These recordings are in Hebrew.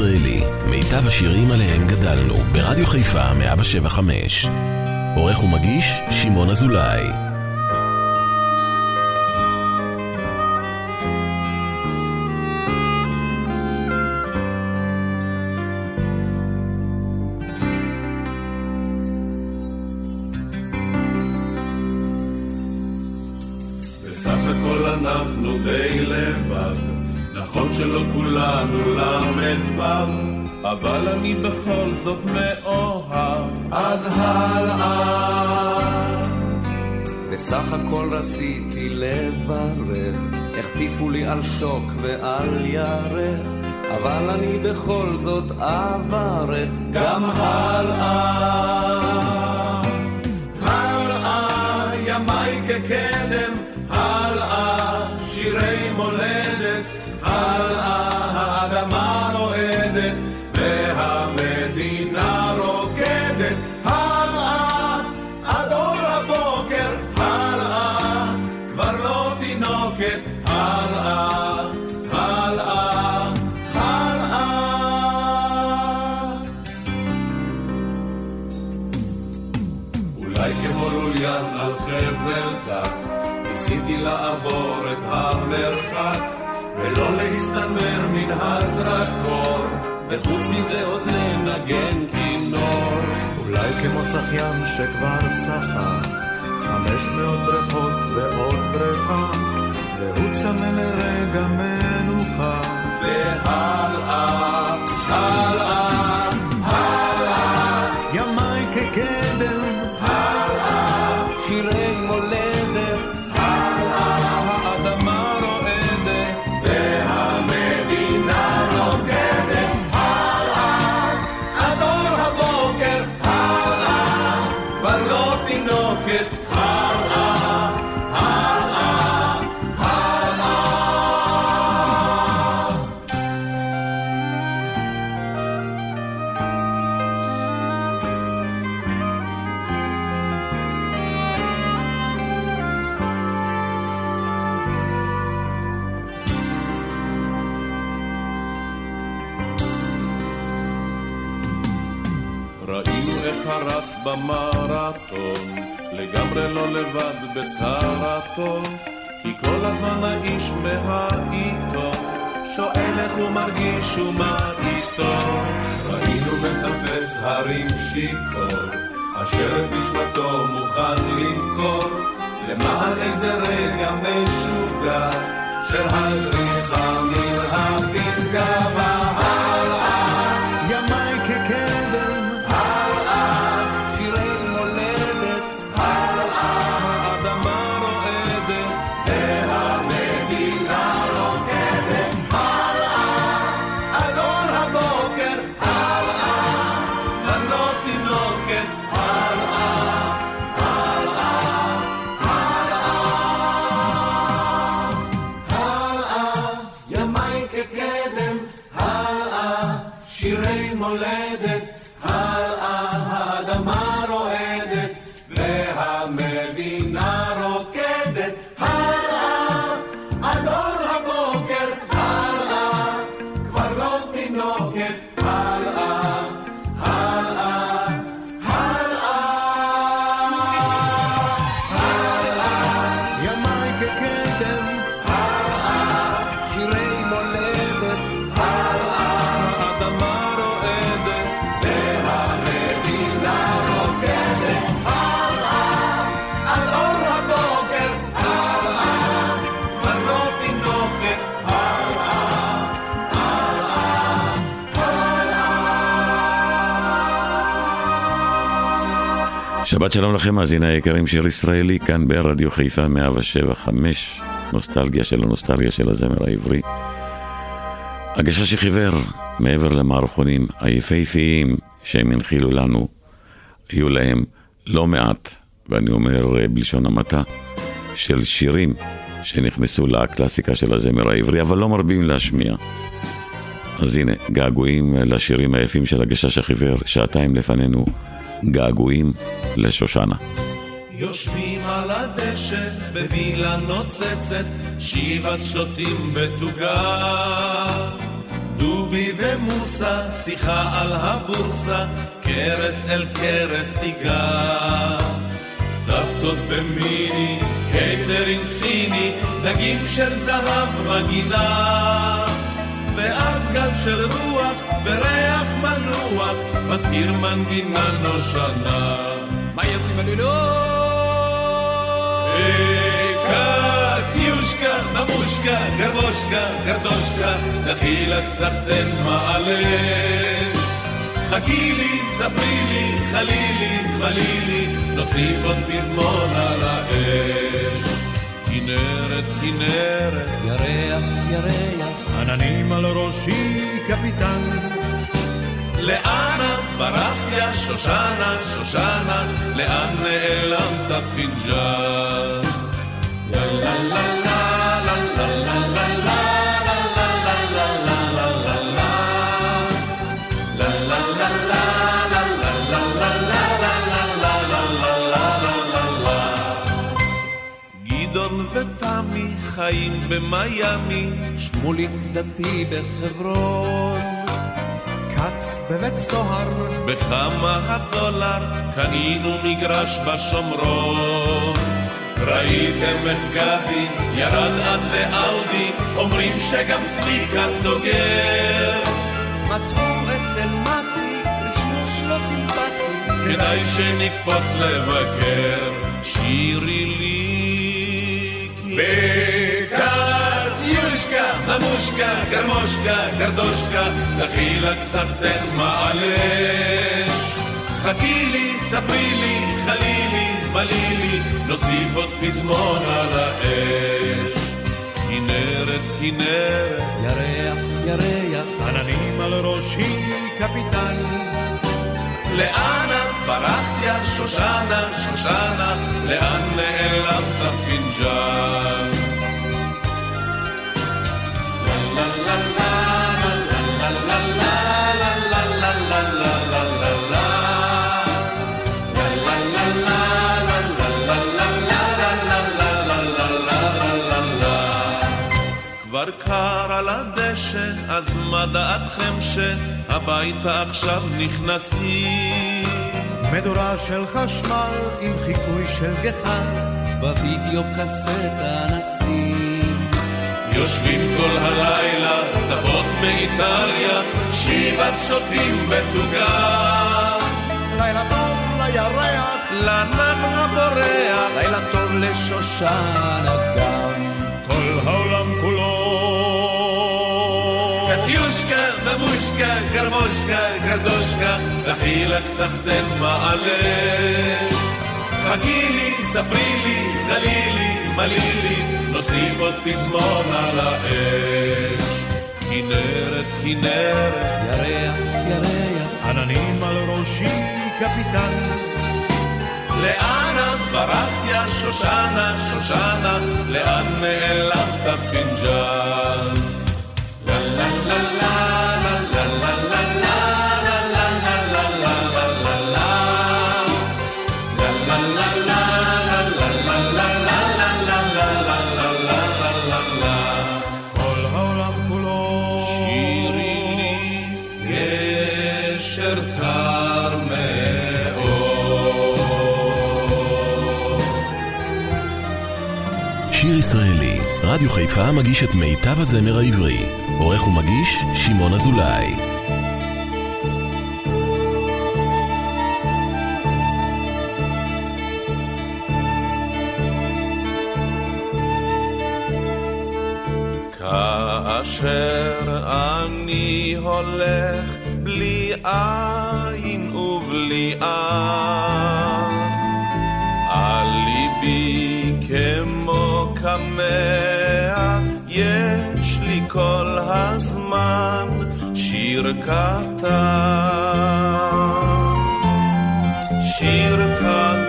ישראלי, מיטב השירים עליהם גדלנו, ברדיו חיפה 175. עורך ומגיש, שמעון אזולאי. על שוק ועל ירך, אבל אני בכל זאת אברך גם הלאה. וחוץ מזה עוד לנגן כינור. אולי כמו שחיין שכבר שחה, חמש מאות בריכות ועוד בריכה, והוא צמא לרגע מנוחה. והלאה, בצרתו, כי כל הזמן האיש מהעיתון, שואל איך הוא מרגיש ומה איתו. ראינו מטפס הרים שיכור, אשר את נשמתו מוכן למכור, למען איזה רגע משוגע, של הזריחה מן הפסגה כקדם, הלאה, שירי מולדת, הלאה, האדמה שבת שלום לכם, מאזיני היקרים, שיר ישראלי, כאן ברדיו חיפה 107.5, נוסטלגיה של הנוסטלגיה של הזמר העברי. הגשש שחיוור, מעבר למערכונים היפהפיים שהם הנחילו לנו, היו להם לא מעט, ואני אומר אה, בלשון המעטה, של שירים שנכנסו לקלאסיקה של הזמר העברי, אבל לא מרבים להשמיע. אז הנה, געגועים לשירים היפים של הגשש החיוור, שעתיים לפנינו, געגועים לשושנה. יושבים על הדשא בווילה נוצצת, Chivas שותים בתוגה. דובי ומוסה, שיחה על הבורסה, כרס אל כרס תיגע. סבתות במיני, קייטרינג סיני, דגים של זהב בגינה. ואז גל של רוח וריח מנוח, מזכיר מנגינה נושנה. מה יוצאים בלילות? קטיושקה, ממושקה, גרבושקה, גרדושקה, דחילק סחטן מעלש. חכי לי, ספרי לי, חלי לי, חלי לי, נוסיף עוד פזמון על האש. כנרת, כנרת, ירח, ירח, עננים על ראשי קפיטן, לאנה ברחת יא שושנה, שושנה, לאן נעלמת פינג'אן? במיאמי, שמוליק דתי בחברון, כץ בבית סוהר, בכמה הדולר קנינו מגרש בשומרון. ראיתם איך גדי ירד עד לאאודי, אומרים שגם צביקה סוגר. מצאו אצל מתי רישמוש לא סימפטי, כדאי שנקפוץ לבקר, שירי לי ממושקה, גרמושקה, גרדושקה, דחילק סחטן מעלש. חכי לי, ספרי לי, חלי לי, מלי לי, נוסיף עוד פזמון על האש. כנרת, כנרת, ירח, ירח, עננים על ראשי קפיטן, לאנה ברחת יא שושנה, שושנה, לאן נעלמת פינג'אן? אז מה דעתכם שהביתה עכשיו נכנסים? מדורה של חשמל עם חיקוי של גחל, בווידאו קסטה נשים. יושבים כל הלילה, סבות מאיטליה, שיבץ שותים בתוגה. לילה טוב לירח, לענן הבורח, לילה טוב לשושנה גם. כל העולם כולו. קטיושקה, ממושקה, גרמושקה, גרדושקה, דחילק סחטן מעלש. חכי לי, ספרי לי, חלי לי, מלי לי, נוסיף עוד פזמון על האש. כנרת, כנרת, ירח, ירח, עננים על ראשי קפיטן, לאן את ברחת יא שושנה, שושנה, לאן נעלמת פינג'אן? לה לה לה לה רדיו חיפה מגיש את מיטב הזמר העברי. עורך ומגיש, שמעון אזולאי. כאשר אני הולך בלי עין ובלי על ליבי כמו קמע, יש לי כל הזמן שיר קטן, שיר קטן.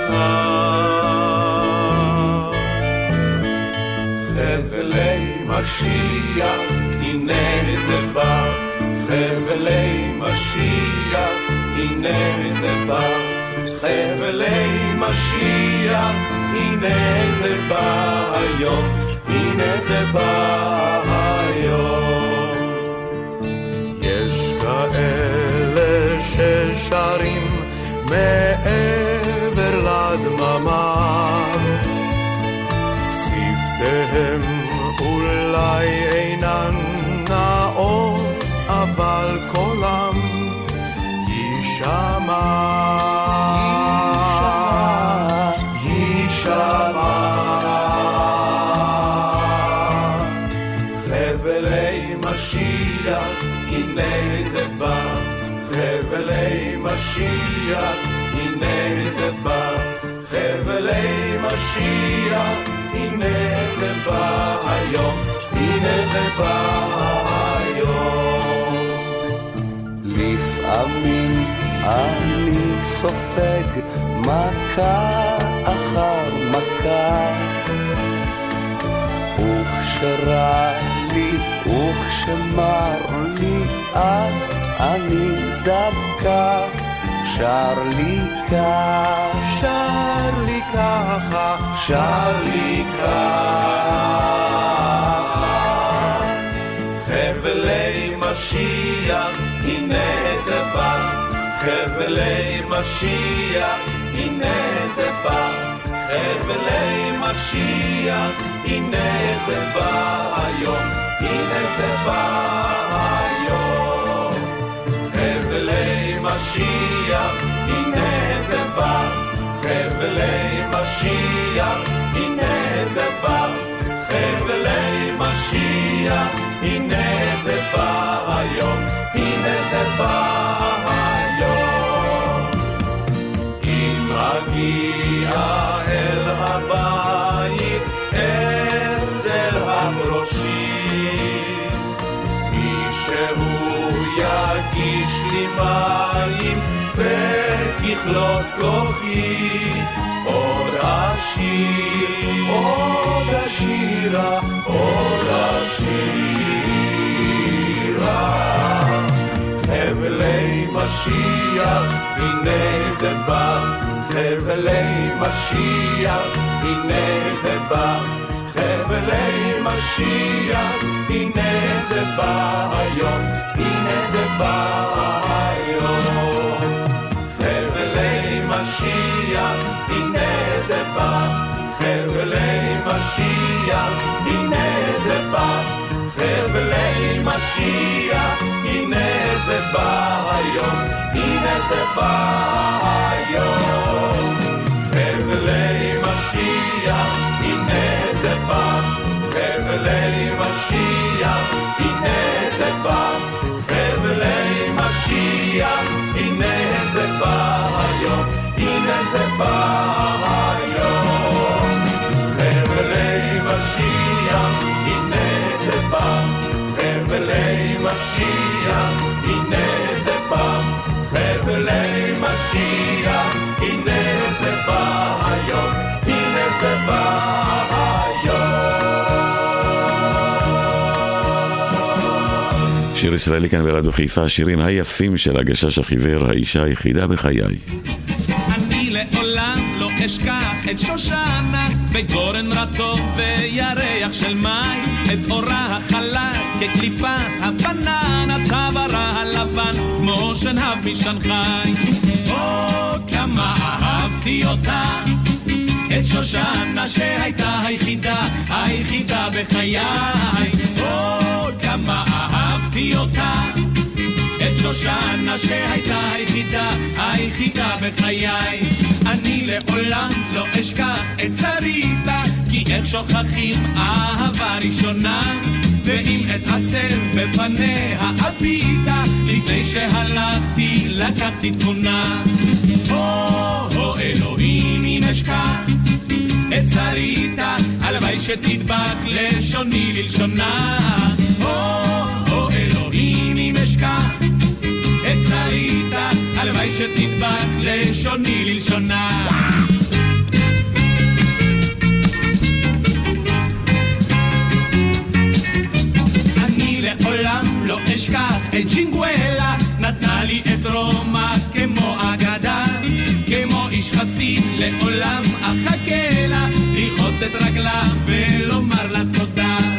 חבלי משיח, הנה זה בא, חבלי משיח, הנה זה בא, חבלי משיח, הנה זה בא היום, הנה זה בא היום. יש כאלה ששרים מעבר לדממה, שפתיהם אולי אינן נאות, אבל קולם יישמע. חבלי משיח, הנה זה בא היום, הנה זה בא היום. לפעמים אני סופג מכה אחר מכה, וכשרע לי וכשמר לי אז אני דווקא שר לי כך, שר לי ככה, שר לי כך. חבלי משיח, הנה זה בא. חבלי משיח, הנה זה בא. חבלי משיח, הנה זה בא היום. הנה זה בא היום. משיח, הנה זה בא. חבלי משיח, הנה זה בא. חבלי משיח, הנה זה בא היום. הנה זה בא היום. אם אגיע וככלות כוחי עוד אשיר, עוד אשירה, עוד אשירה. חבלי משיח, הנה זה בא. חבלי משיח, הנה זה בא. חבלי משיח, הנה זה בא היום, הנה זה בא היום. משיח, הנה זה בא. חבלי משיח, הנה זה בא היום, הנה זה בא היום. חבלי משיח, הנה זה בא. חבלי משיח, הנה שיר ישראלי כאן ברדיו חיפה, השירים היפים של הגשש החיוור, האישה היחידה בחיי. אני לעולם לא אשכח את שושנה בגורן רטוב וירח של מים את אורה החלה כקליפת הבננה צווארה הלבן כמו שנהב משנגחאי. או כמה אהבתי אותה! את שושנה שהייתה היחידה, היחידה בחיי. או כמה אהבתי אותה את שושנה שהייתה היחידה, היחידה בחיי. אני לעולם לא אשכח את שריתה, כי איך שוכחים אהבה ראשונה, ואם אתעצר בפניה הביטה, לפני שהלכתי לקחתי תמונה. או אלוהים אם אשכח את שריתה, הלוואי שתדבק לשוני ללשונה. או אשכח את שריתה, הלוואי שתדבק לשוני ללשונה. אני לעולם לא אשכח את ג'ינגואלה, נתנה לי את רומא כמו אגדה, כמו איש חסיד לעולם אחכה לה, ללחוץ את רגלה ולומר לה תודה.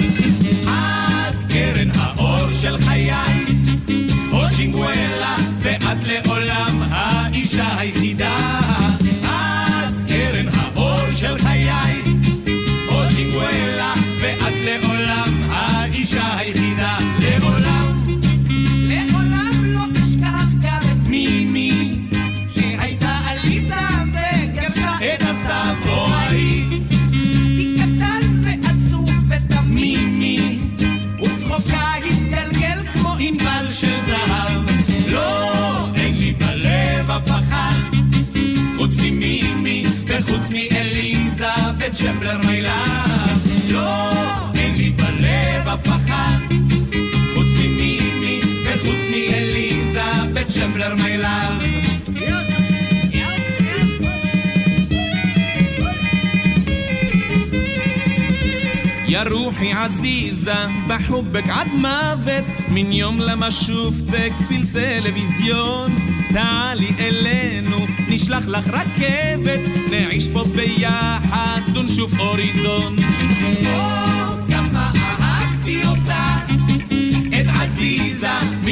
בצ'מבר מילה يا روحي عزيزة بحبك عد موت من يوم لما شفتك في التلفزيون تعالي אלינו, נשלח לך רכבת, נעיש פה ביחד ונשוף אוריזון. כמה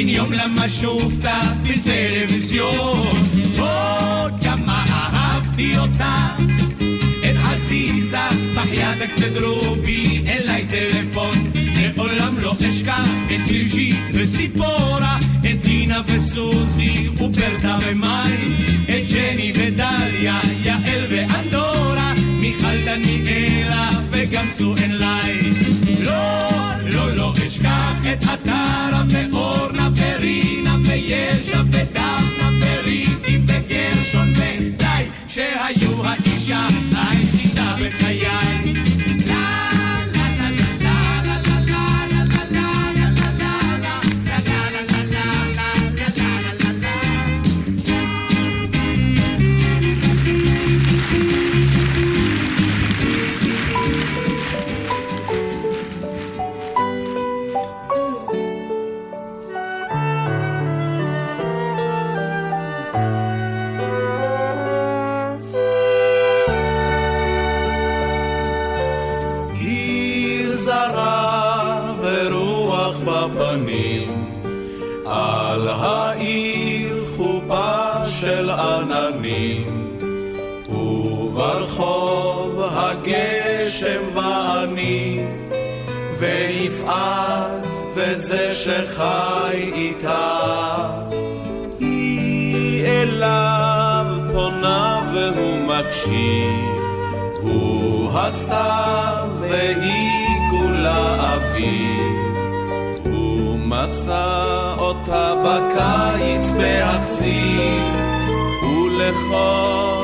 עזיזה, מן יום למה שופתה في التلفزيون. כמה אהבתי אותה, את עזיזה, בחייתק תדרובי אליי טלפון. לעולם לא אשכח את ליז'י וציפורה, את דינה וסוזי וברדה ומאי, את ג'ני ודליה, יעל ואנדורה, מיכל דניאלה וגם סואן לי. לא, לא, לא אשכח את עטרה ואורנה se haya שחי איתה. היא אליו פונה והוא מקשיב, הוא הסתיו והיא כולה אביב. הוא מצא אותה בקיץ באכזיב, ולכל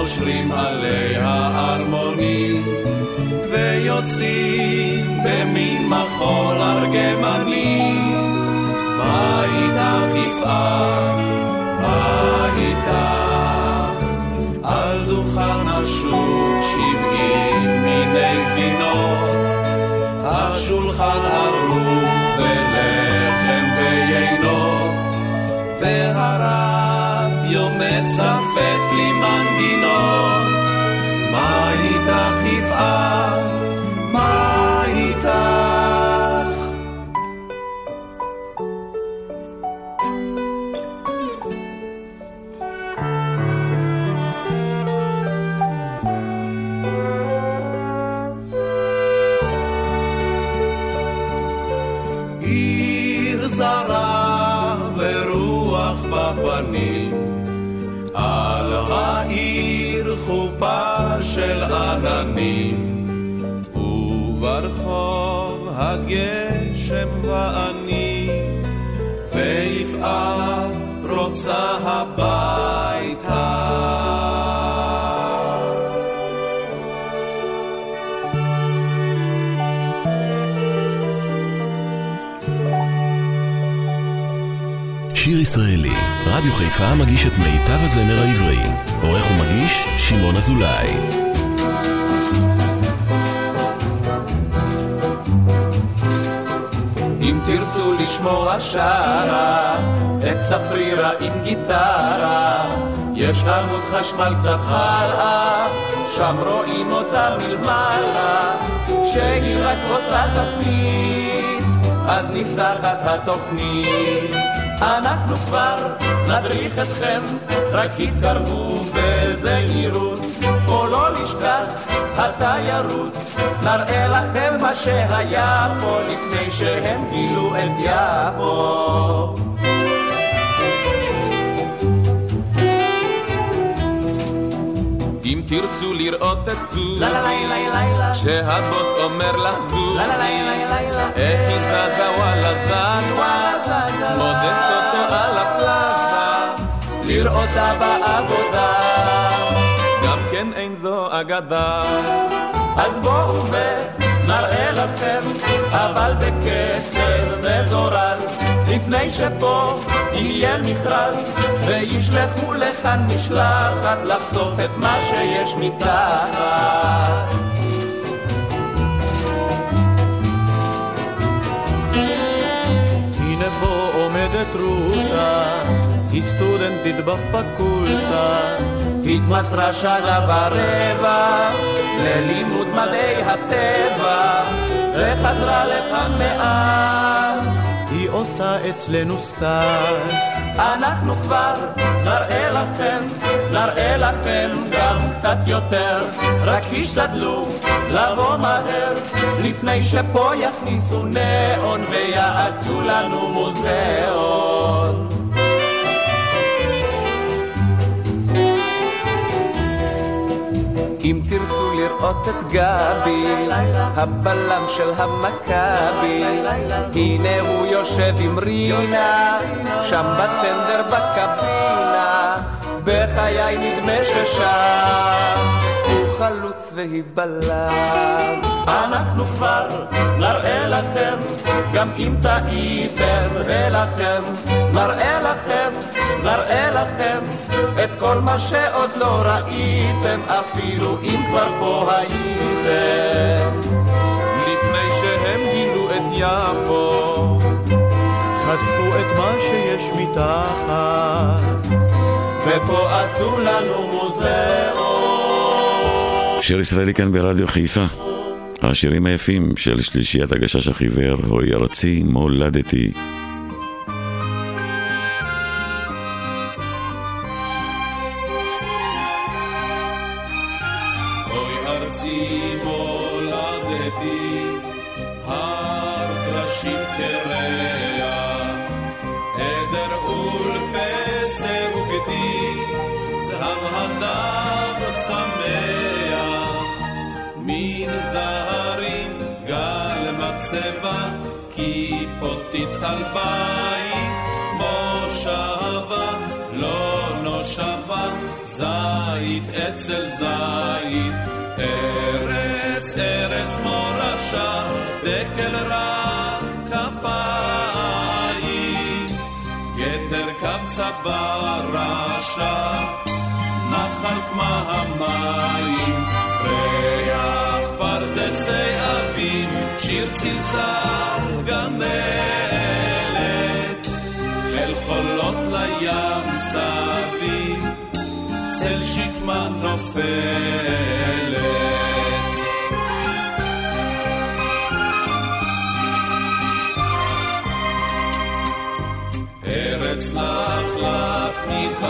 נושרים עלי הארמונים, ויוצאים במין מחול ארגמני. מה איתך יפעת? וברחוב הגשם ואני, ויפעת רוצה הביתה. שיר ישראלי, רדיו חיפה מגיש את מיטב הזמר העברי. עורך ומגיש, שמעון אזולאי. תרצו לשמוע שרה את ספרירה עם גיטרה. יש עמוד חשמל קצת הלאה שם רואים אותה מלמעלה. כשהיא רק עושה תפנית אז נפתחת התוכנית. אנחנו כבר נדריך אתכם רק התקרבו בזהירות בוא לא נשכח התיירות. נראה לכם מה שהיה פה לפני שהם גילו את יפו. אם תרצו לראות את סוזי, שהבוס אומר לה זוזי, איך היא זזה וואלה זזה, מודס אותו על הפלאזה, לראותה בעבודה, כן אין זו אגדה. אז בואו ונראה לכם, אבל בקצב מזורז, לפני שפה יהיה מכרז, וישלחו לכאן משלחת לחשוף את מה שיש מתחת. עומדת רותה, היא סטודנטית בפקולטה, התמסרה שנה ורבע ללימוד מדעי הטבע, וחזרה לכאן מאז. היא עושה אצלנו סטאז'. אנחנו כבר נראה לכם, נראה לכם גם קצת יותר, רק השתדלו לבוא מהר, לפני שפה יכניסו נאון ויעשו לנו מוזיאון. אם תרצו לראות את גבי, הבלם של המכבי, הנה הוא יושב עם רינה, שם בטנדר בקבינה, בחיי נדמה ששם חלוץ והיא בלם. אנחנו כבר נראה לכם, גם אם טעיתם ולכם, נראה לכם, נראה לכם את כל מה שעוד לא ראיתם, אפילו אם כבר פה הייתם. לפני שהם גילו את יפו, חשפו את מה שיש מתחת. ופה עשו לנו מוזיאון. שיר ישראלי כאן ברדיו חיפה. השירים היפים של שלישיית הגשש החיוור, אוי ארצי מולדתי. ברשע, נחל כמה המים, ריח פרדסי אביב, שיר צלצל גמלת, חיל חולות לים סביב, צל שקמה נופלת.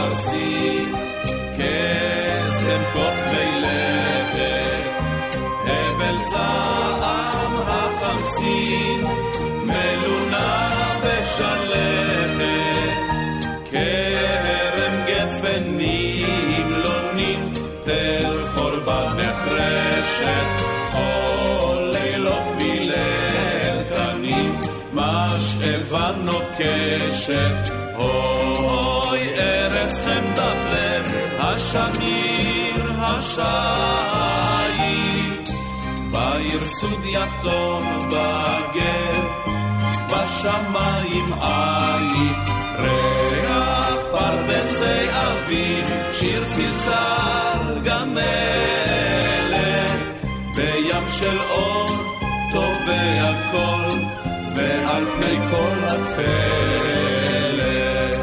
מתפרסים, קסם כוכבי לכת, הבל זעם החמסין, מלונה בשלכת, כרם גפן נמלונים, תל חורבה נחרשת, חול לילות וליל תנים, משאבה נוקשת, השמיר השי, בעיר סוד יתום בגר, בשמיים עית, ריח פרדסי אביב, שיר צלצל גמלת, בים של אור טובע קול, ועל פני כל התכלת.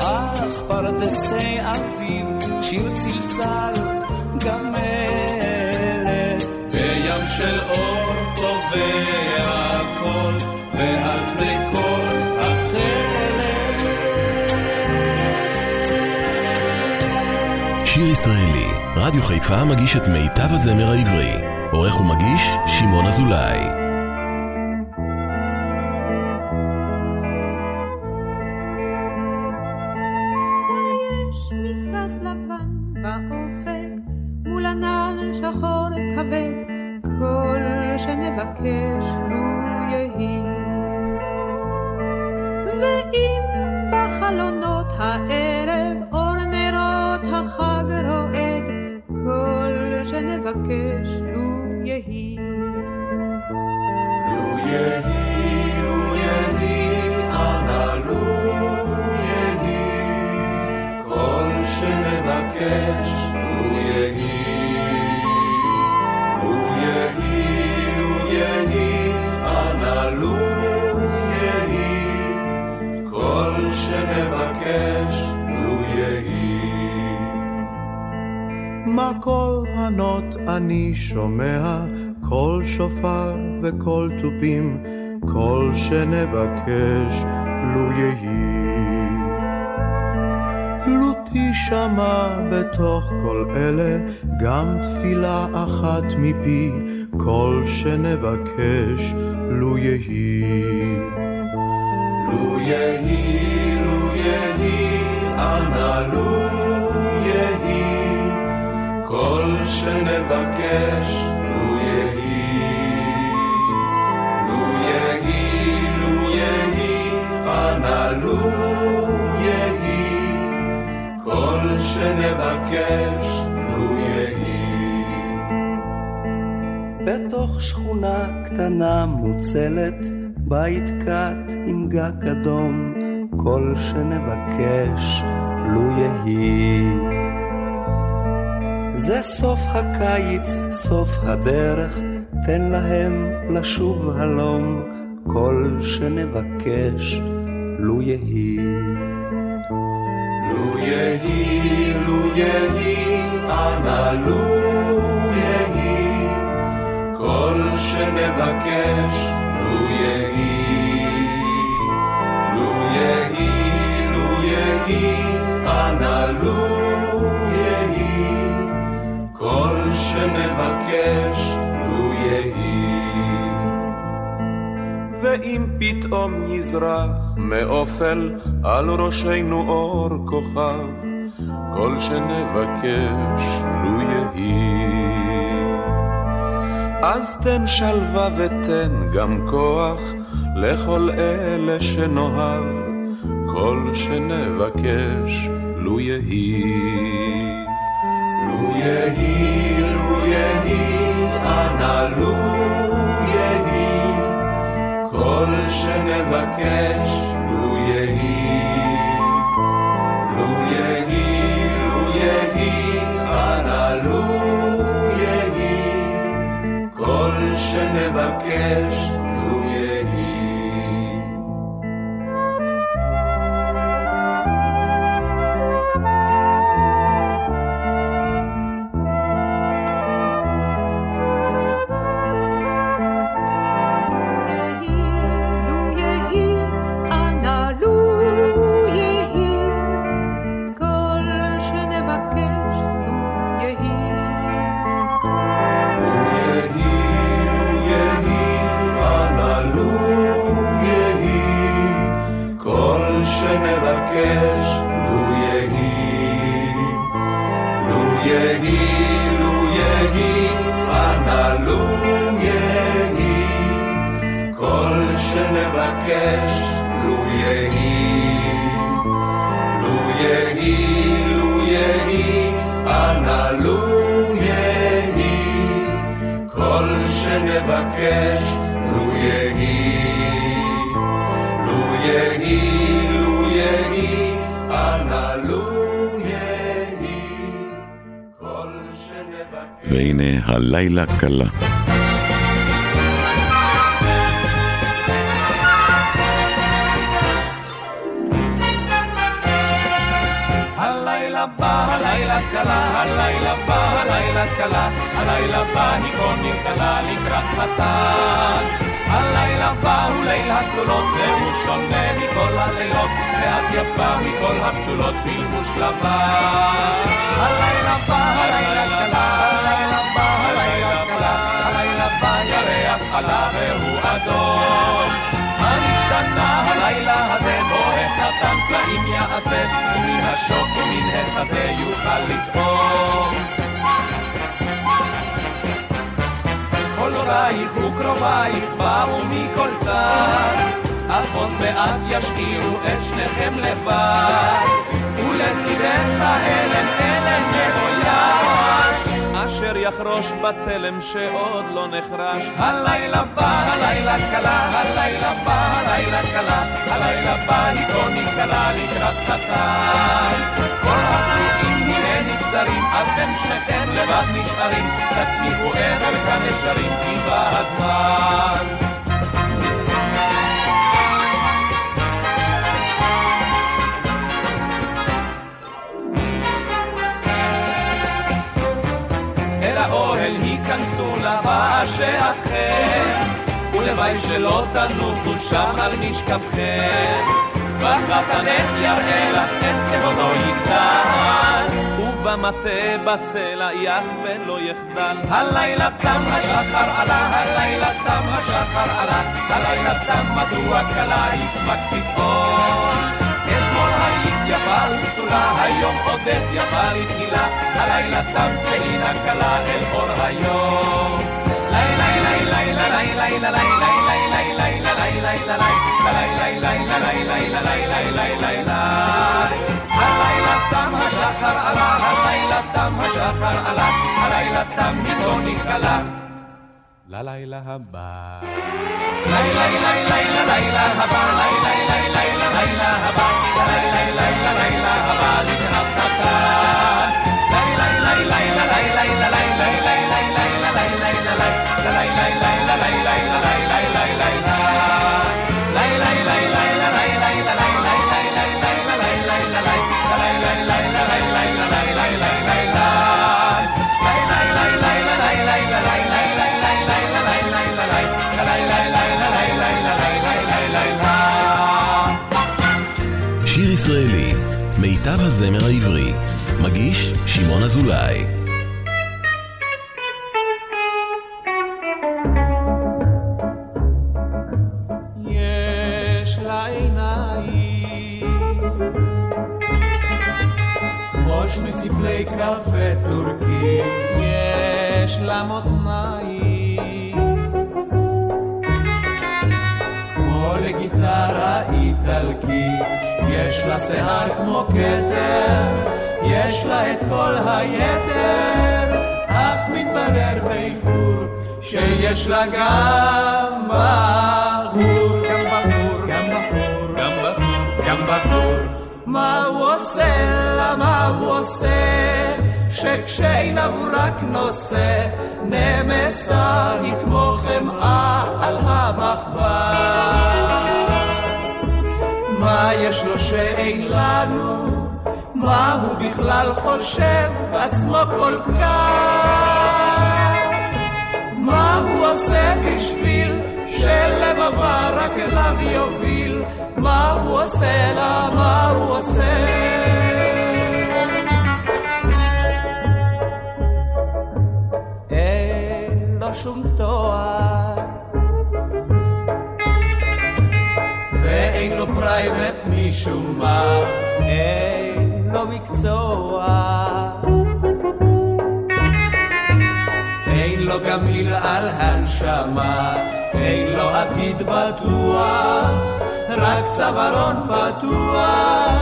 אך פרדסי אביב, שיר צלצל, גמלת. בים של אור טובע קול, ועל פני כל התכלת. שיר ישראלי, רדיו חיפה מגיש את מיטב הזמר העברי. עורך ומגיש, שמעון אזולאי. אני שומע, קול שופר וקול תופים, כל שנבקש לו יהי. לו תשמע בתוך כל אלה גם תפילה אחת מפי, כל שנבקש לו יהי. לו יהי, לו יהי, אנא לו יהי, כל שנבקש שנבקש לו יהי. בתוך שכונה קטנה מוצלת, בית קט עם גג אדום, כל שנבקש לו יהי. זה סוף הקיץ, סוף הדרך, תן להם לשוב הלום, כל שנבקש לו יהי. לו יהי, יהי, אנא לו יהי, כל שנבקש לו יהי. לו יהי, לו יהי, אנא לו יהי, כל שנבקש לו יהי. ואם פתאום יזרח מאופל על ראשנו אור כוכב, כל שנבקש לו יהי. אז תן שלווה ותן גם כוח לכל אלה שנאהב, כל שנבקש לו יהי. לו יהי, לו יהי, אנא לו יהי, כל שנבקש שנבקש והנה הלילה קלה. קלה, הלילה בא, הלילה קלה, הלילה בא היא קונים קלה לקראת חתן. הלילה בא הוא ליל הכלולות, והוא שונה מכל הלילות, ואת יפה מכל הבתולות בלבוש לבן. הלילה בא, הלילה קלה, עלה והוא אדום. המשתנה הלילה הזה בו החתן פלאים יעשה, ומן השוק ומן החזה יוכל לטעום. כל הורייך הוא קרובייך באו מכל צד, אך עוד מעט ישאירו את שניכם לבד, ולצידך בהלם הלם מאויש, אשר יחרוש בתלם שעוד לא נחרש. הלילה בא, הלילה קלה, הלילה בא, הלילה קלה, הלילה בא, היא כה נקלה לקראת חתן. כל הפרועים הנה נגזרים, אתם שניכם לבד נשארים, תצמיחו עבר כנשרים, כי בא הזמן. היכנסו לבאשתכם, ולוואי שלא תנוחו שם על משכבכם. בחתנך יראה לך את כבודו יגדל, ובמטה בסלע יחווה לא יחדל. הלילה תם השחר עלה, הלילה תם השחר עלה, הלילה תם מדוע קלה יסמק פתאום. יפה ובתולה, היום עודך יפה לתחילה, הלילה תם צאי נא כלה אל אור היום. לילה לילה לילה לילה לילה לילה לילה לילה לילה הלילה תם השחר עלה, הלילה תם השחר עלה, הלילה תם מפה נקלה. ללילה הבא. לילה לילה לילה לילה הבא, לילה לילה לילה לילה הבא, לילה לילה לילה הבא לקראת חתן. לילה לילה לילה לילה לילה לילה לילה לילה לילה לילה שיר ישראלי, מיטב הזמר העברי, מגיש שמעון אזולאי. יש ספלי קפה טורקי. יש יש לה שיער כמו כתר יש לה את כל היתר. אך מתברר באיחור שיש לה גם בחור. גם בחור גם בחור. גם בחור גם בחור. מה הוא עושה? לה מה הוא עושה? שכשעיניו הוא רק נושא נמסה היא כמו חמאה על המחבר מה יש לו שאין לנו? מה הוא בכלל חושב בעצמו כל כך? מה הוא עושה בשביל שלבבה רק אליו יוביל? מה הוא עושה? לה מה הוא עושה? אין לו שום תואר private משום מה? אין לו מקצוע. אין לו גם מיל על הנשמה. אין לו עתיד בטוח רק צווארון פתוח.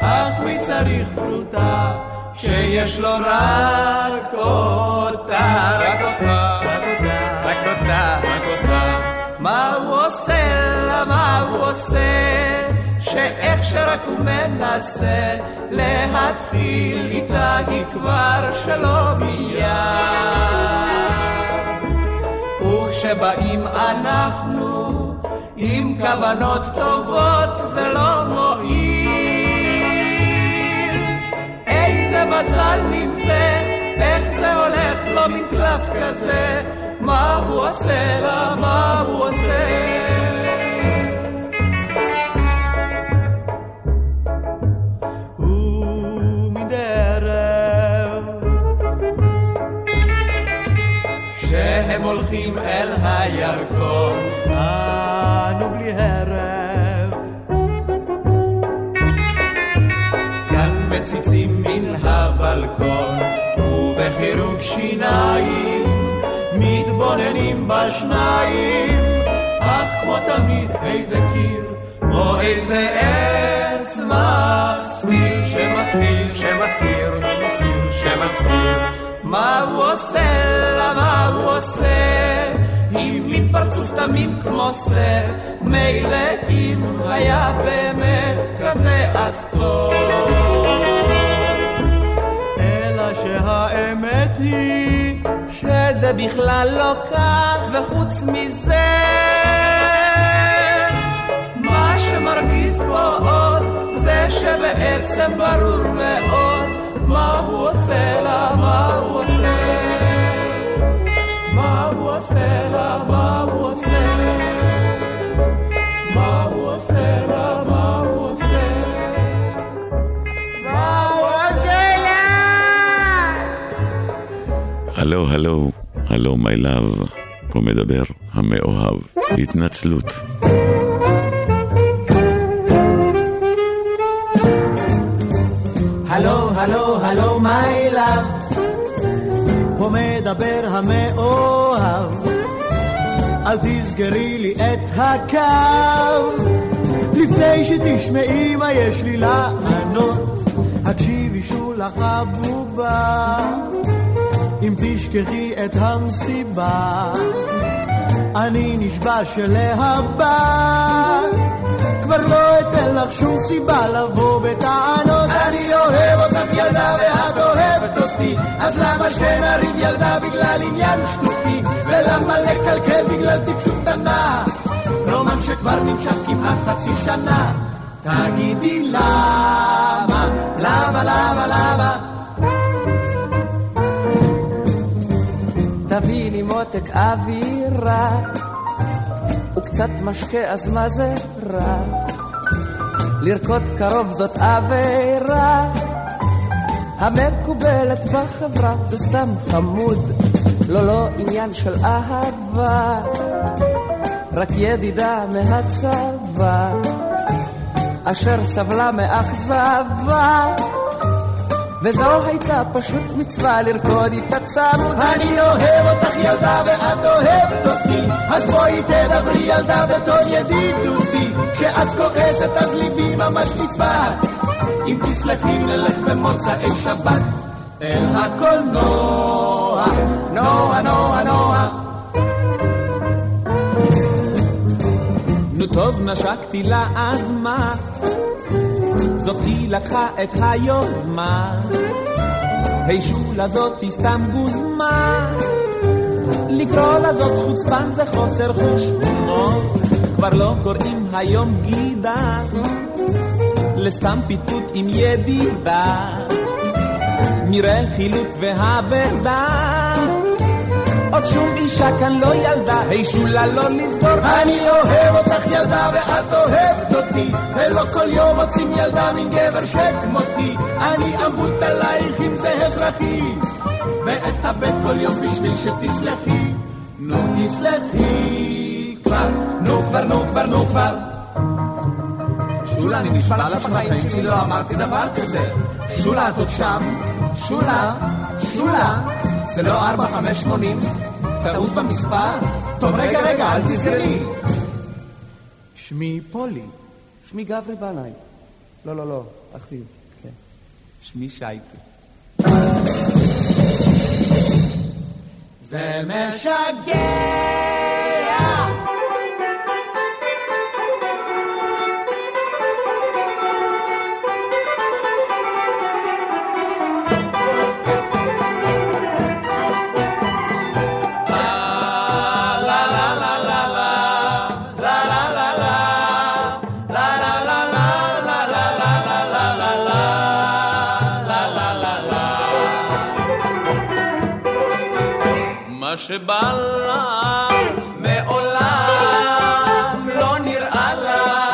אך מי צריך פרוטה שיש לו רק אותה? רק אותה רק אותה רק אותה רק אותה. מה הוא עושה? לה מה הוא עושה שאיך שרק הוא מנסה להתחיל איתה היא כבר שלא מיד. וכשבאים אנחנו עם כוונות טובות זה לא מועיל. איזה מזל נבזה איך זה הולך לו מין קלף כזה. מה הוא עושה לה מה הוא עושה הולכים אל הירקון, אנו בלי הרף. כאן מציצים מן הבלקון, ובחירוק שיניים מתבוננים ב... השניים, אך כמו תמיד איזה קיר, או איזה עץ מסתיר, שמסתיר, שמסתיר, שמסתיר, מה הוא עושה לה, מה הוא עושה, עם מין פרצוף תמים כמו שא, מילא אם היה באמת כזה אז טוב. שהאמת היא שזה בכלל לא כך, וחוץ מזה מה שמרגיז פה עוד זה שבעצם ברור מאוד מה הוא עושה לה, מה הוא עושה מה הוא עושה לה, מה הוא עושה מה הוא עושה לה, מה הוא עושה הלו, הלו, הלו, מי לאב, פה מדבר המאוהב. התנצלות. הלו, הלו, מדבר המאוהב. אל תסגרי לי את הקו, לפני שתשמעי מה יש לי לענות, הקשיבי שולה חבובה. אם תשכחי את המסיבה, אני נשבע שלהבא כבר לא אתן לך שום סיבה לבוא בטענות. עניין שטותי? ולמה לקלקל בגלל טיפשות קטנה? רומן שכבר נמשך כמעט חצי שנה. תגידי למה, למה, למה, למה? תביא לי מותק אווירה, וקצת משקה אז מה זה רע? לרקוד קרוב זאת עבירה, המקובלת בחברה זה סתם חמוד, לא לא עניין של אהבה, רק ידידה מהצבא, אשר סבלה מאכזבה. וזו הייתה פשוט מצווה לרקוד איתה צמוד. אני אוהב אותך ילדה ואת אוהבת אותי, אז בואי תדברי ילדה בטון ידידותי. כשאת כועסת אז ליבי ממש נצבעת, אם תסלחי נלך במוצאי שבת אל הקולנוע, נוע נוע נוע. נו טוב נשקתי לה אז מה? זאת היא לקחה את היוזמה. היי שולה זאתי סתם גוזמה. לקרוא לזאת חוצפן זה חוסר חוש הומור. כבר לא קוראים היום גידה, לסתם פיתות עם ידידה. מרכילות והבדה. עוד שום אישה כאן לא ילדה, היי שולה לא לסגור. אני אוהב אותך ילדה ואת אוהבת אותי, ולא כל יום מוצאים ילדה מן גבר שכמותי. אני אמות עלייך אם זה הכרחי, ואתאבד כל יום בשביל שתסלחי. נו תסלחי כבר, נו כבר, נו כבר, נו כבר. שולה, אני נשבע לך שבחיים שלי לא אמרתי דבר כזה. שולה, שם? שולה, שולה. זה לא ארבע, חמש, שמונים? טעות במספר? טוב, רגע, רגע, אל תסגרי. שמי פולי. שמי גברי בנאי. לא, לא, לא, אחיו, כן. שמי שייקה. זה משגע! שבא מעולם לא נראה לה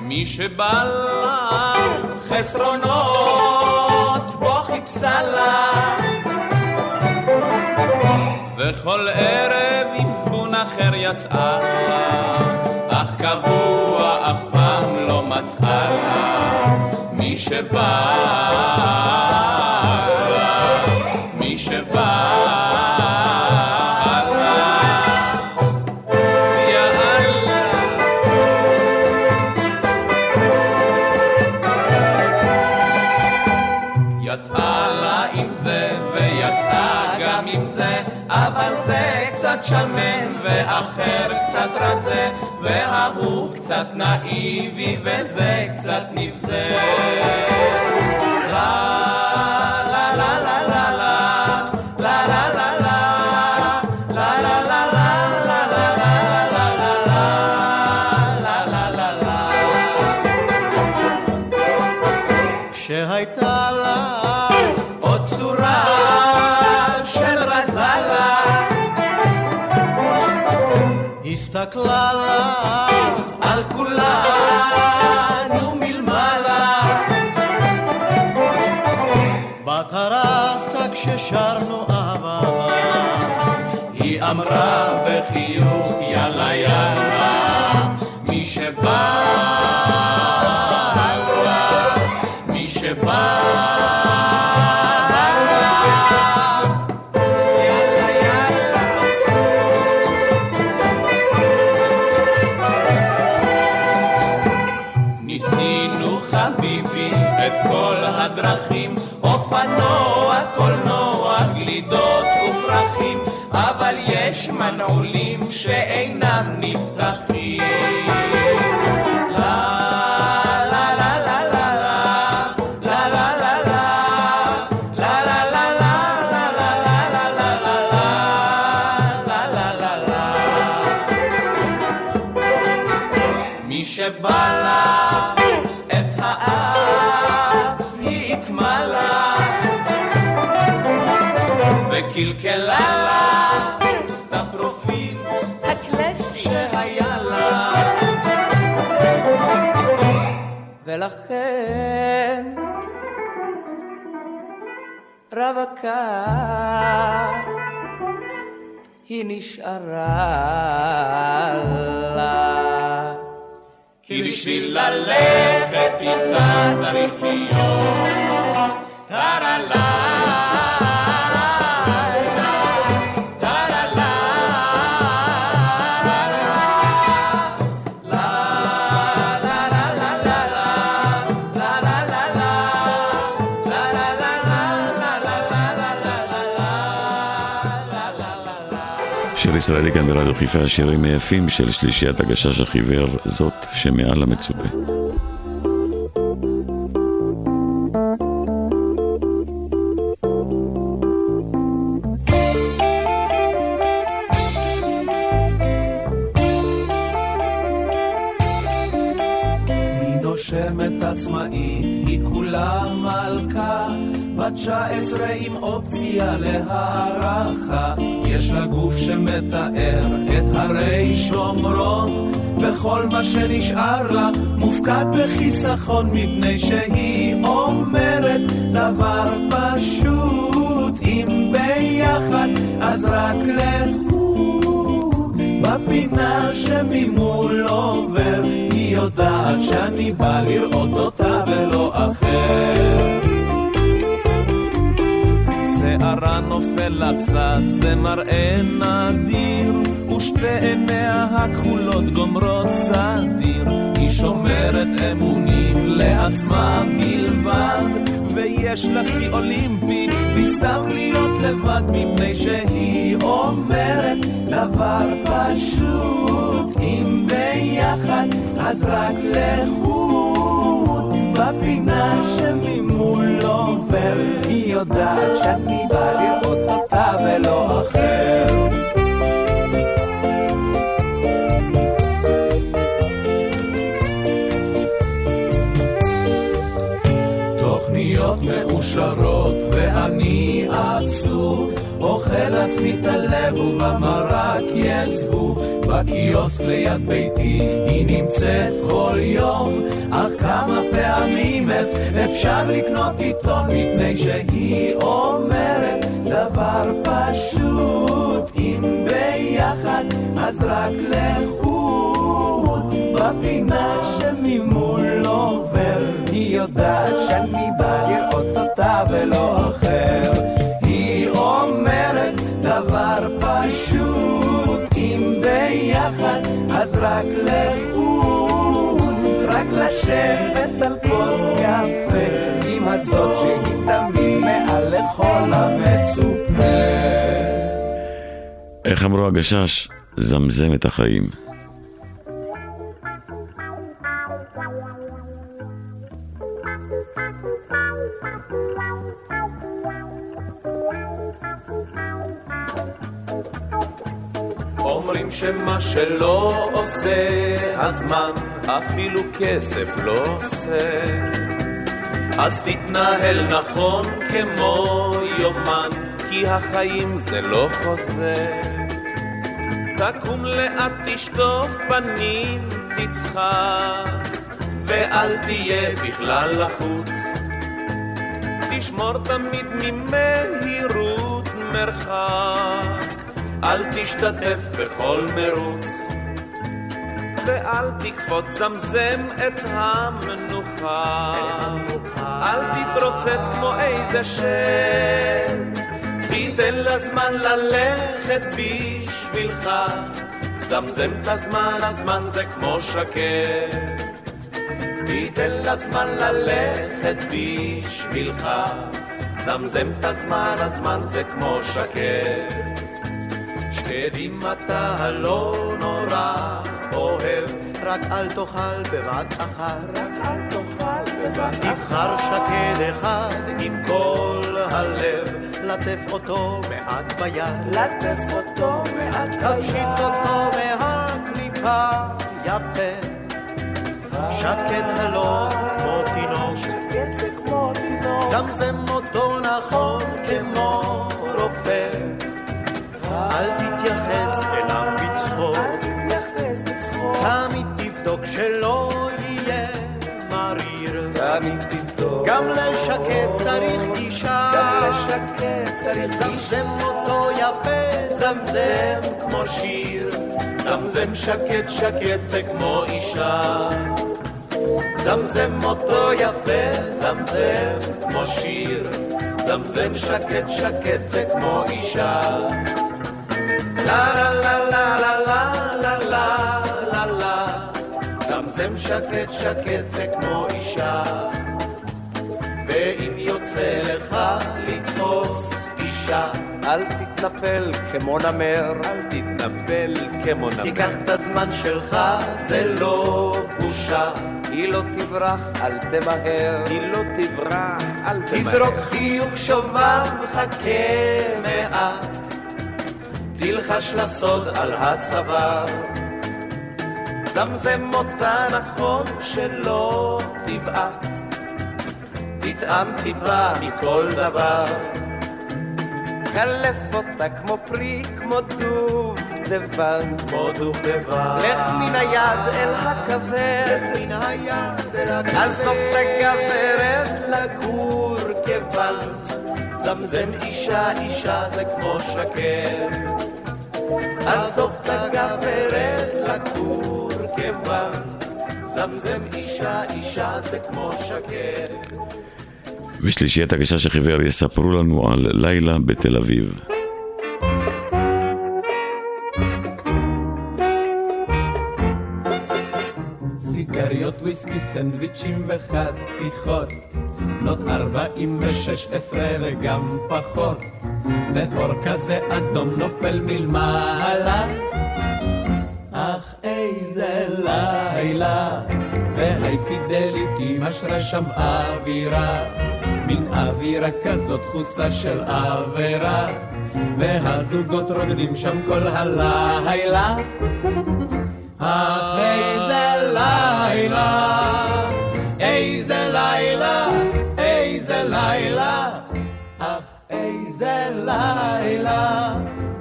מי שבא לה חסרונות בו חיפשה לה וכל ערב עם זבון אחר יצאה לה אך קבוע אף פעם לא מצאה לה מי שבא שמן, ואחר קצת רזה, וההוא קצת נאיבי, וזה קצת נבזה. יש מנעולים רווקה היא נשארה לה. כי בשביל ללכת איתה צריך להיות טרלה ישראלי כאן ברדיו חיפה, השירים היפים של שלישיית הגשש החיוור, זאת שמעל המצופה. מופקד בחיסכון, מפני שהיא אומרת דבר פשוט, אם ביחד אז רק לכו. בפינה שממול עובר, היא יודעת שאני בא לראות אותה ולא אחר. שערה נופל לצד, זה מראה נדיר, ושתי עיניה הכחולות גומרות סדיר. היא שומרת אמונים לעצמה בלבד, ויש לה שיא אולימפי, בסתם להיות לבד, מפני שהיא אומרת דבר פשוט, אם ביחד אז רק לחוד, אוכל עצמי את הלב ובמרק יש זבוב בקיוסק ליד ביתי היא נמצאת כל יום. אך כמה פעמים אפשר לקנות עיתון מפני שהיא אומרת דבר פשוט. אם ביחד אז רק לחוד. בפינה שממול עובר היא יודעת שאני בא לראות אותה ולא אחר רק לחו"ל, רק לשבת על כוס קפה, עם הזאת שהיא תמיד מעל לכל המצופה. איך אמרו הגשש? זמזם את החיים. שלא עושה הזמן, אפילו כסף לא עושה. אז תתנהל נכון כמו יומן, כי החיים זה לא חוזה. תקום לאט, תשטוף פנים, תצחק, ואל תהיה בכלל לחוץ. תשמור תמיד ממהירות מרחק, אל תשתתף בכל מרוץ. ואל תקפוץ, זמזם את המנוחה. אל תתרוצץ כמו איזה שד, תיתן לזמן ללכת בשבילך. זמזם את הזמן, הזמן זה כמו שקט. תיתן לזמן ללכת בשבילך. זמזם את הזמן, הזמן זה כמו שקט. שקדים אתה הלא נורא אוהב, רק אל תאכל בבת אחת. רק אל תאכל בבת אחת. תבחר שקד אחד עם כל הלב, לטף אותו מעט ביד. לטף אותו מעט ביד. תפשיט אותו מהקליפה יפה. שקד הלא כמו תינוק. שקד זה כמו תינוק. זמזם אותו נכון כמו. אל תתייחס אליו בצחוק. תמיד תבדוק שלא יהיה מריר. תמיד תבדוק. גם לשקט צריך גישה. גם לשקט צריך גישה. זמזם אותו יפה, זמזם כמו שיר. זמזם שקט שקט זה כמו אישה. זמזם אותו יפה, זמזם כמו שיר. זמזם שקט שקט זה כמו אישה. שקט שקט זה כמו אישה ואם יוצא לך לתפוס אישה אל תתנפל כמו נמר, אל תתנפל כמו נמר. תיקח את הזמן שלך, זה לא בושה. היא לא תברח, אל תמהר. היא לא תברח, אל תמהר. תזרוק חיוך שובב, חכה מעט. תלחש לסוד על הצוואר. זמזם אותה נכון שלא תבעט. תטעם טיפה מכל דבר. קלף אותה כמו פרי, כמו דובדבן. כמו דובדבן. לך מן היד אל הכוורת. לך מן היד אל הכוורת. עזוב את הגברת לגור כיוון. זמזם אישה, אישה זה כמו שקר. עזוב את הגברת לגור כיוון. זמזם אישה, אישה זה כמו שקר. ושלישיית הגשש החיוור יספרו לנו על לילה בתל אביב. סיגריות, וויסקי, סנדוויצ'ים וחתיכות, בנות ארבעים ושש עשרה וגם פחות, ואור כזה אדום נופל מלמעלה. אך איזה לילה, והי פידליטי משרה שם אווירה, מין אווירה כזאת דחוסה של עבירה, והזוגות רוקדים שם כל הלילה. אך איזה לילה, איזה לילה.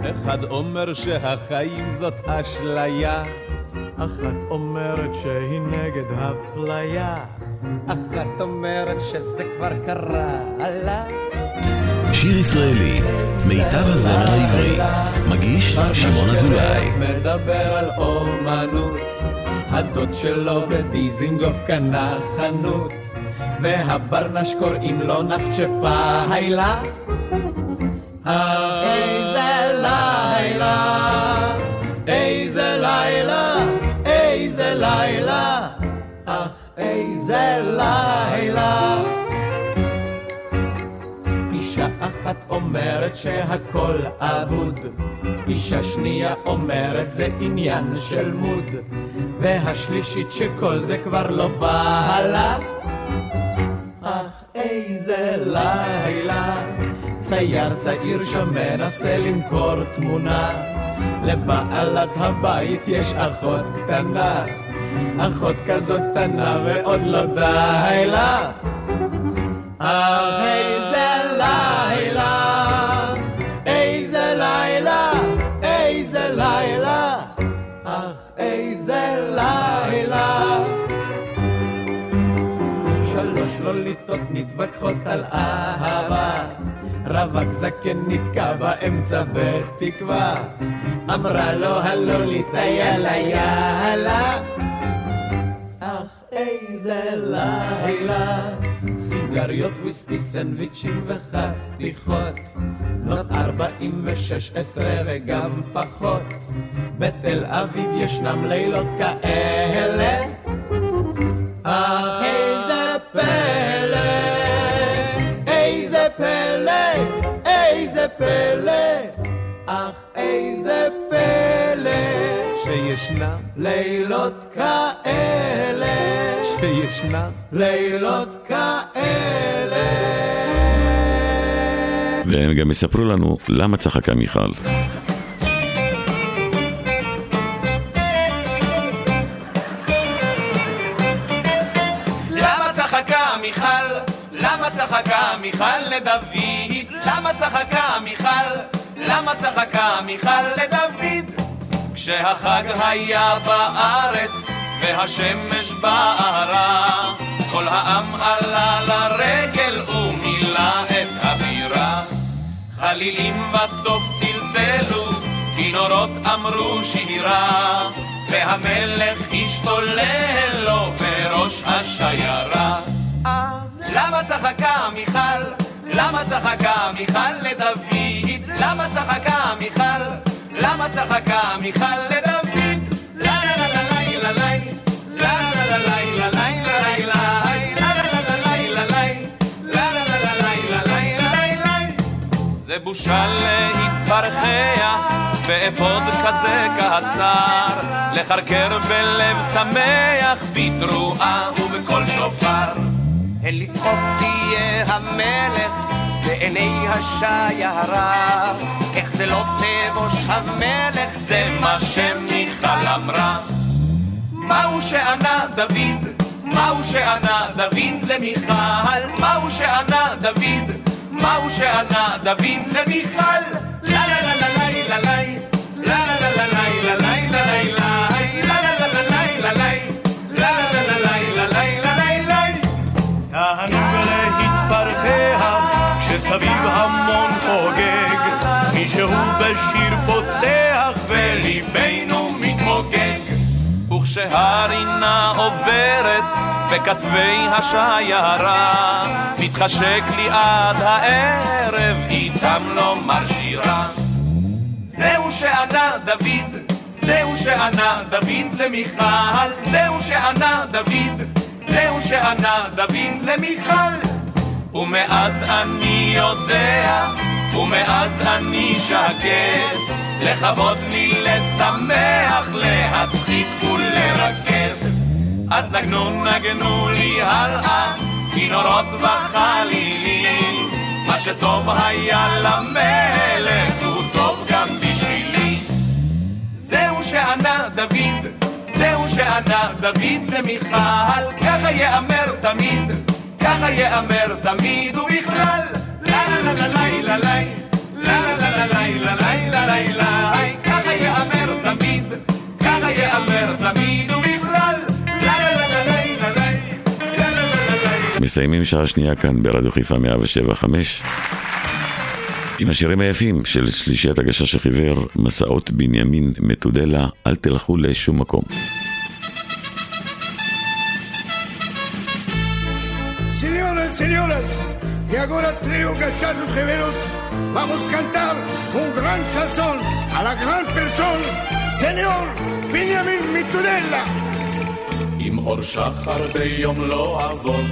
אחד אומר שהחיים זאת אשליה, אחת אומרת שהיא נגד אפליה, אחת אומרת שזה כבר קרה לה. שיר ישראלי, מיטב הזמר העברי, מגיש שמעון אזולאי. מדבר על אומנות, הדוד שלו בדיזינגוף קנה חנות, והברנש קוראים לו נחצ'פה היילה. איזה לילה, איזה לילה, איזה לילה, אך איזה לילה. אישה אחת אומרת שהכל אבוד. אישה שנייה אומרת זה עניין של מוד. והשלישית שכל זה כבר לא בעלה. אך איזה לילה, צייר צעיר שם מנסה למכור תמונה. לבעלת הבית יש אחות קטנה, אחות כזאת קטנה ועוד לא די לה. אך איזה לילה, איזה לילה, איזה לילה, אך איזה לילה. שלוש לוליטות מתווכחות על אהבה, רווק זקן נתקע באמצע בתקווה, אמרה לו הלוליטה יאללה יאללה. אך איזה לילה, סיגריות, וויסקי, סנדוויצ'ים וחתיכות, בנות ארבעים ושש עשרה וגם פחות, בתל אביב ישנם לילות כאלה. אך איזה פלא, פלא, אך איזה פלא, שישנם לילות כאלה, שישנם לילות כאלה. והם גם יספרו לנו למה צחקה מיכל. למה צחקה מיכל? למה צחקה מיכל לדוד? למה צחקה מיכל? למה צחקה מיכל לדוד? כשהחג היה בארץ והשמש בערה כל העם עלה לרגל ומילא את הבירה חלילים וטוב צלצלו, כינורות אמרו שירה והמלך השתולל לו בראש השיירה למה צחקה מיכל? למה צחקה מיכל לדוד? למה צחקה מיכל? למה צחקה מיכל לדוד? לה לה לה לה לה לה לה זה בושה להתפרחח באפוד כזה קצר, לחרקר בלב שמח בתרועה ובקול שופר. הן לצחוק תהיה המלך בעיני השיירה, איך זה לא תבוש המלך, זה מה שמיכל אמרה. מהו שענה דוד? מהו שענה דוד למיכל? מהו שענה דוד? מהו שענה דוד למיכל? לה לה לה לה לה לה לה לה לה לה לה לה לה וכשהרינה עוברת בקצווי השיירה מתחשק לי עד הערב איתם לומר שירה זהו שענה דוד, זהו שענה דוד למיכל זהו שענה דוד, זהו שענה דוד למיכל. ומאז אני יודע, ומאז אני שקט לכבוד לי, לשמח, להצחיק ולרקד אז נגנו נגנו לי הלאה, כינורות וחלילים מה שטוב היה למלך הוא טוב גם בשבילי זהו שענה דוד, זהו שענה דוד למיכל ככה יאמר תמיד, ככה יאמר תמיד ובכלל לה לה לה לה לה לה לה לה לה לה לה לה לה לה ככה יאמר תמיד, ככה יאמר תמיד ובכלל לה לה לה לה לה לה מסיימים שעה שנייה כאן ברדיו חיפה 175 עם השירים היפים של שלישיית הגשש החיוור, מסעות בנימין מתודלה, אל תלכו לשום מקום. Señoras, señoras, y ahora trío gachazos gemelos, vamos a cantar un gran chanson a la gran persona, señor Benjamin Mitudela. עם אור שחר ביום לא אבוד,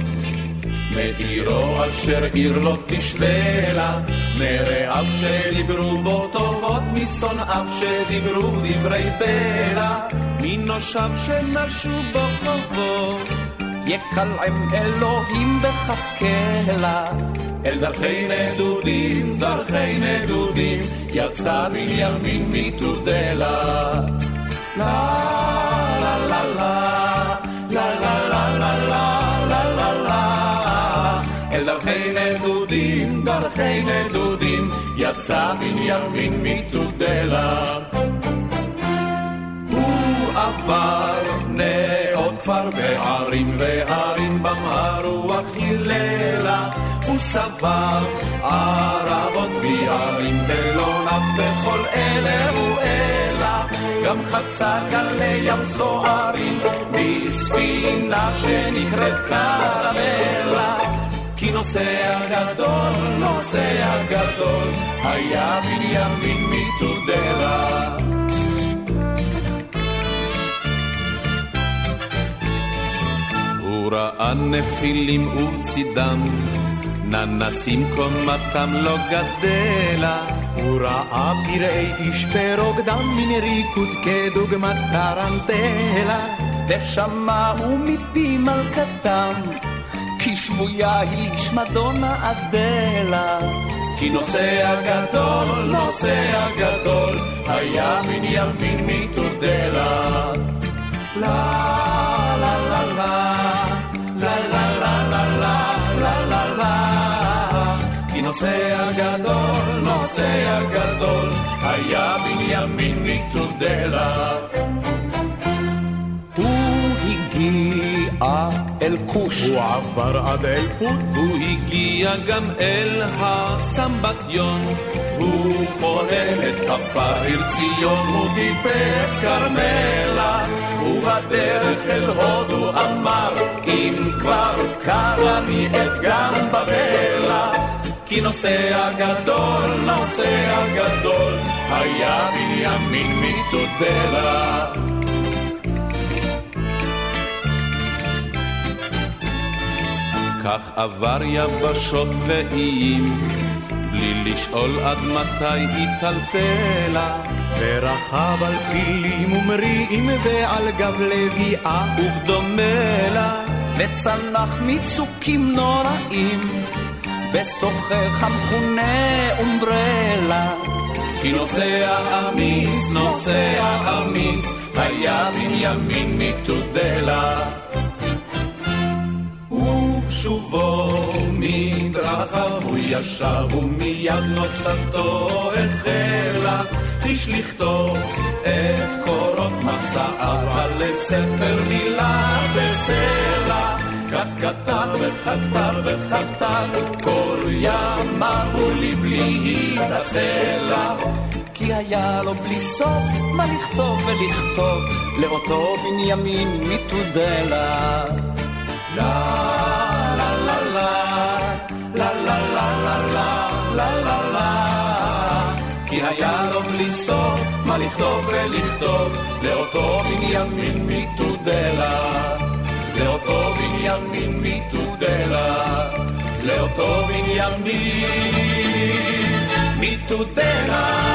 מעירו אשר עיר לא תשווה לה, מרעיו שדיברו בו טובות, משונאיו שדיברו דברי בלע, מנושיו שנשו בו חובות. יקלעם אלוהים בכף קלע. אל דרכי נדודים, דרכי נדודים, יצא בנימין מתודלה. לה לה לה לה, לה לה לה לה לה לה לה לה. אל דרכי נדודים, דרכי נדודים, יצא בנימין מתודלה. עבר נאות כפר בערים וערים בם הרוח היללה הוא סבב ערבות ויערים ולא נף בכל אלה הוא אלא גם חצה גלי ים סוערים בספינה שנקראת קרמלה כי נוסע גדול, נוסע גדול, היה בנימין מתודלה. הוא ראה נפילים ובצידם, ננסים קומתם לא גדלה. הוא ראה פראי איש ברוקדם מן ריקוד כדוגמת טרנטלה. ושמעו מפי מלכתם, כי שבויה היא שמדונה אדלה. כי נוסע גדול, נוסע גדול, היה בנימין מתודלה. לה לה לה לה לה לה לה לה לה לה לה כי נוסע גדול, נוסע גדול, היה בנימין מתודלה. הוא הגיע אל כוש, הוא עבר עד אל פוט, הוא הגיע גם אל הסמבטיון, הוא חולל את עפר ציון, הוא טיפס כרמלה, ובדרך אל הודו אמר, אם כבר קרה לי את גם בבלה. כי נוסע גדול, נוסע גדול, היה בנימין מתודלה. כך עבר יבשות ואיים, בלי לשאול עד מתי היא טלטלה. ורכב על פילים ומריעים ועל גב לביאה, ובדומה לה, וצנח מצוקים נוראים, בשוחך המכונה אומברלה. כי נוסע אמיץ, נוסע אמיץ, היה בנימין מתודלה. ובשובו מדרכיו הוא ישב ומיד נוצתו החלה חיש לכתוב את קורות מסעיו על ספר מילה בסלע כך כתב וכתב וכתב כל ימיו לבלי התעצלה כי היה לו בלי סוף מה לכתוב ולכתוב לאותו בנימין מתודלה. לה לה לכתוב ולכתוב לאותו בנימין מתודלה לאותו בנימין מתודלה לאותו בנימין מתודלה